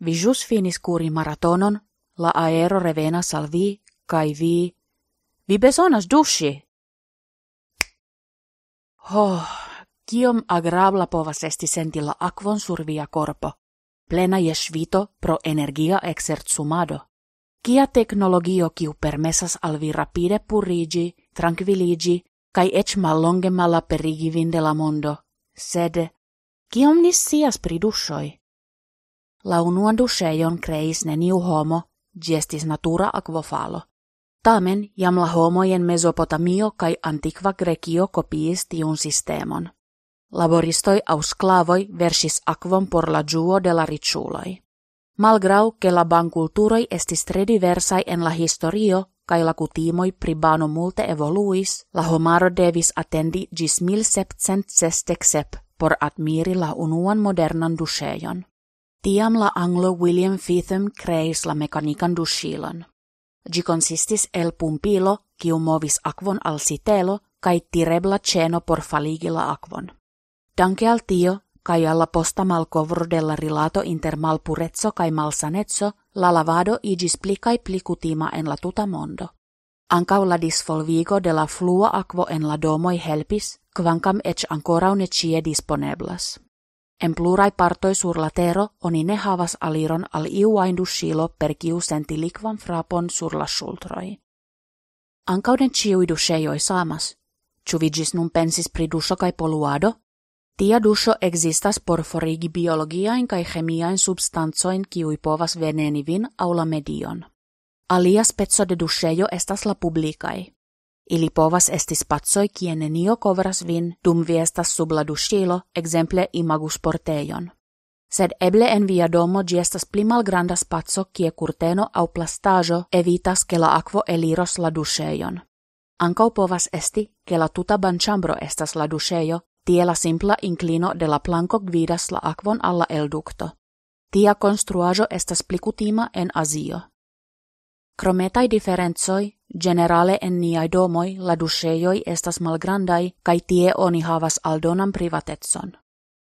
vi jus finis curi maratonon, la aero revena salvi, kai vi, vi besonas dusci. Oh, kiom agrabla povas esti sentilla akvon survia corpo, plena je svito pro energia exercumado. Kia teknologio kiu permesas al vi rapide purigi, tranquilligi, kai ec mallonge perigi vinde la mondo, sed, kiom nis sias pri dushoi? La unuan dusheion creis neniu homo, gestis natura aquofalo. Tamen jam la homojen Mesopotamio kai antiqua Grecio copiis tiun sistemon. Laboristoi au sclavoi versis aquon por la giuo de la riciuloi. Malgrau che la banculturoi estis tre diversai en la historio, kai la kutimoi pribano multe evoluis, la homaro devis attendi gis 1767 por admiri la unuan modernan dusheion. Tiam la anglo William Fitham creis la mecanican dushilon. Gi consistis el pumpilo, kiu movis aquon al sitelo, kai tirebla ceno por faligi la aquon. Danke al tio, kai alla posta malcovro della rilato inter malpurezzo kai malsanezzo, la lavado igis pli kai pli kutima en la tuta mondo. Ancau la disvolvigo de la flua aquo en la domoi helpis, quancam ec ancora une cie disponeblas. En plurai partoi sur la tero oni ne havas aliron al iu dushilo per kiu senti likvan frapon sur la sultroi. Ankauden ciui dusheioi samas, Chuvigis nun pensis pri dusho kai poluado, Tia dusho existas por forigi biologiain kai chemiain substanzoin kiui povas veneni vin au la medion. Alia spezzo de dusheio estas la publicai. Ili povas esti spazoi kie nenio kovras vin dum vi estas sub la dushilo, exemple imagus porteion. Sed eble en via domo gi estas pli malgranda spazio kie curteno au plastajo evitas ke la aquo eliros la dusheion. Ancau povas esti ke la tuta banchambro estas la dusheio Tie la simpla inclino de la planco gvidas la aquon alla elducto. Tia construajo estas plicutima en Azio. Crometai differenzoi, generale en niai domoi, la dusheioi estas malgrandai, kai tie oni havas aldonam privatetson.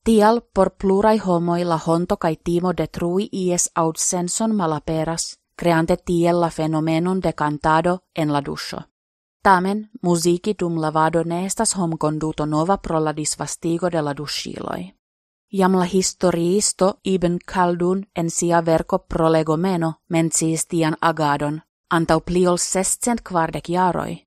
Tial, por plurai homoi la honto kai timo detrui ies aut senson malaperas, creante tiel la fenomenon de cantado en la dusho. Tamen, musiki dum lavado ne estas hom conduto nova pro la disvastigo de la dushiloi. Jam la historiisto Ibn Khaldun en sia verco prolegomeno menciis tian agadon, antau pliol sescent quardec jaroi.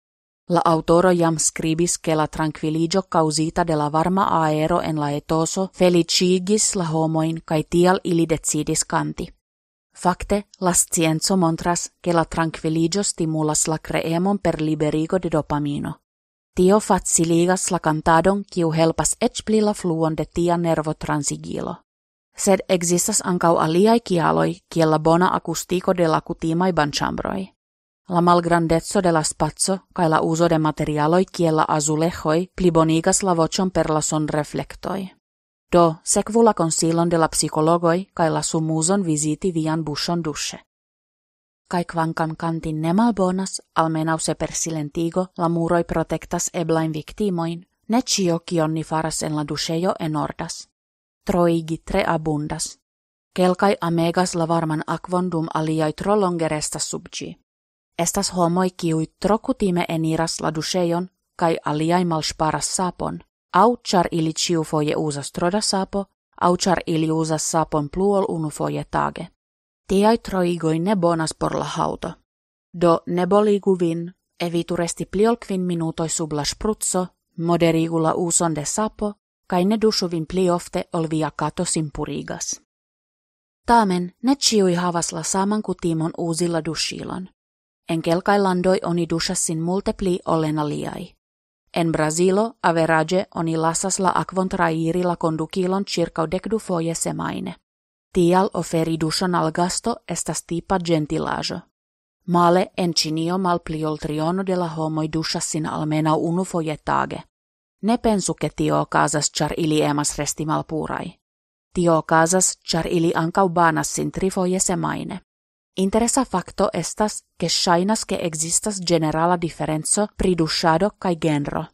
La autoro jam scribis che la tranquilligio causita de la varma aero en la etoso felicigis la homoin cae tial ili decidis canti. Fakte, la scienzo montras che la tranquilligio stimulas la creemon per liberigo de dopamino. Tio faciligas la cantadon kiu helpas ec pli la fluon de tia nervo transigilo. Sed existas ancau aliai kialoi kiel la bona acustico de la kutimai banchambroi. La malgrandezzo de la spazio cae la uso de materialoi kiel la plibonigas la vocion per la son reflectoi. Do, sekvu la consilon de la psikologoi kai la sumuzon visiti vian bushon dushe. Kai kvankam kantin ne malbonas, almenau se per silentigo la muroi protectas eblain victimoin, ne cio kionni faras en la dushejo enordas. Troigi tre abundas. Kelkai amegas la varman dum aliai tro longerestas subgi. Estas homoi kiui trokutime eniras la dushejon, kai aliai malsparas sapon, au char ili ciu foje usas troda sapo, au char ili usas sapon pluol unu foje tage. Tiai troigoi ne bonas por la hauto. Do ne boligu vin, evituresti pliol quin minutoi sub la spruzzo, moderigu la uson de sapo, kai ne dusu vin pli ofte ol via kato simpurigas. Tamen ne ciui havas la saman kutimon uusilla dushilon. En kelkai landoi oni dusassin multe pli olena liai. En Brasilo, average, oni lasas la aquon trairi la condukilon circa semaine. Tial oferi duson al gasto estas tipa gentilajo. Male en Cinio mal pliol triono de la homoi dusassin almena unu foie tage. Ne pensu tio casas char ili emas resti malpurai. Tio casas char ili ancau banassin tri foie semaine. Interesa facto estas che shainas che existas generala differenzo pri dushado kai genro.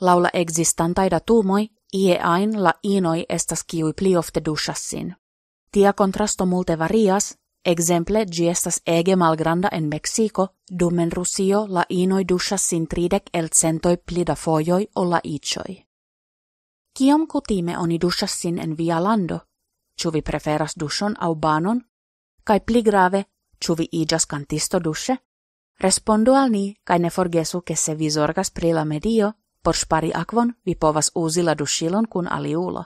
Laula existantai datumoi, ie ain la inoi estas kiui pli ofte dushassin. Tia contrasto multe varias, exemple gi estas ege malgranda en Mexico, dum en Rusio la inoi duŝas sin tridek el centoj pli da fojoj la iĉoj. Kiom kutime oni duŝas sin en via lando? Ĉu vi preferas duŝon aŭ banon? Kaj pli grave, ĉu vi iĝas kantisto duŝe? Respondu al ni kaj ne forgesu ke se vi zorgas pri la medio, por ŝpari akvon vi povas uzi la duŝilon kun aliulo.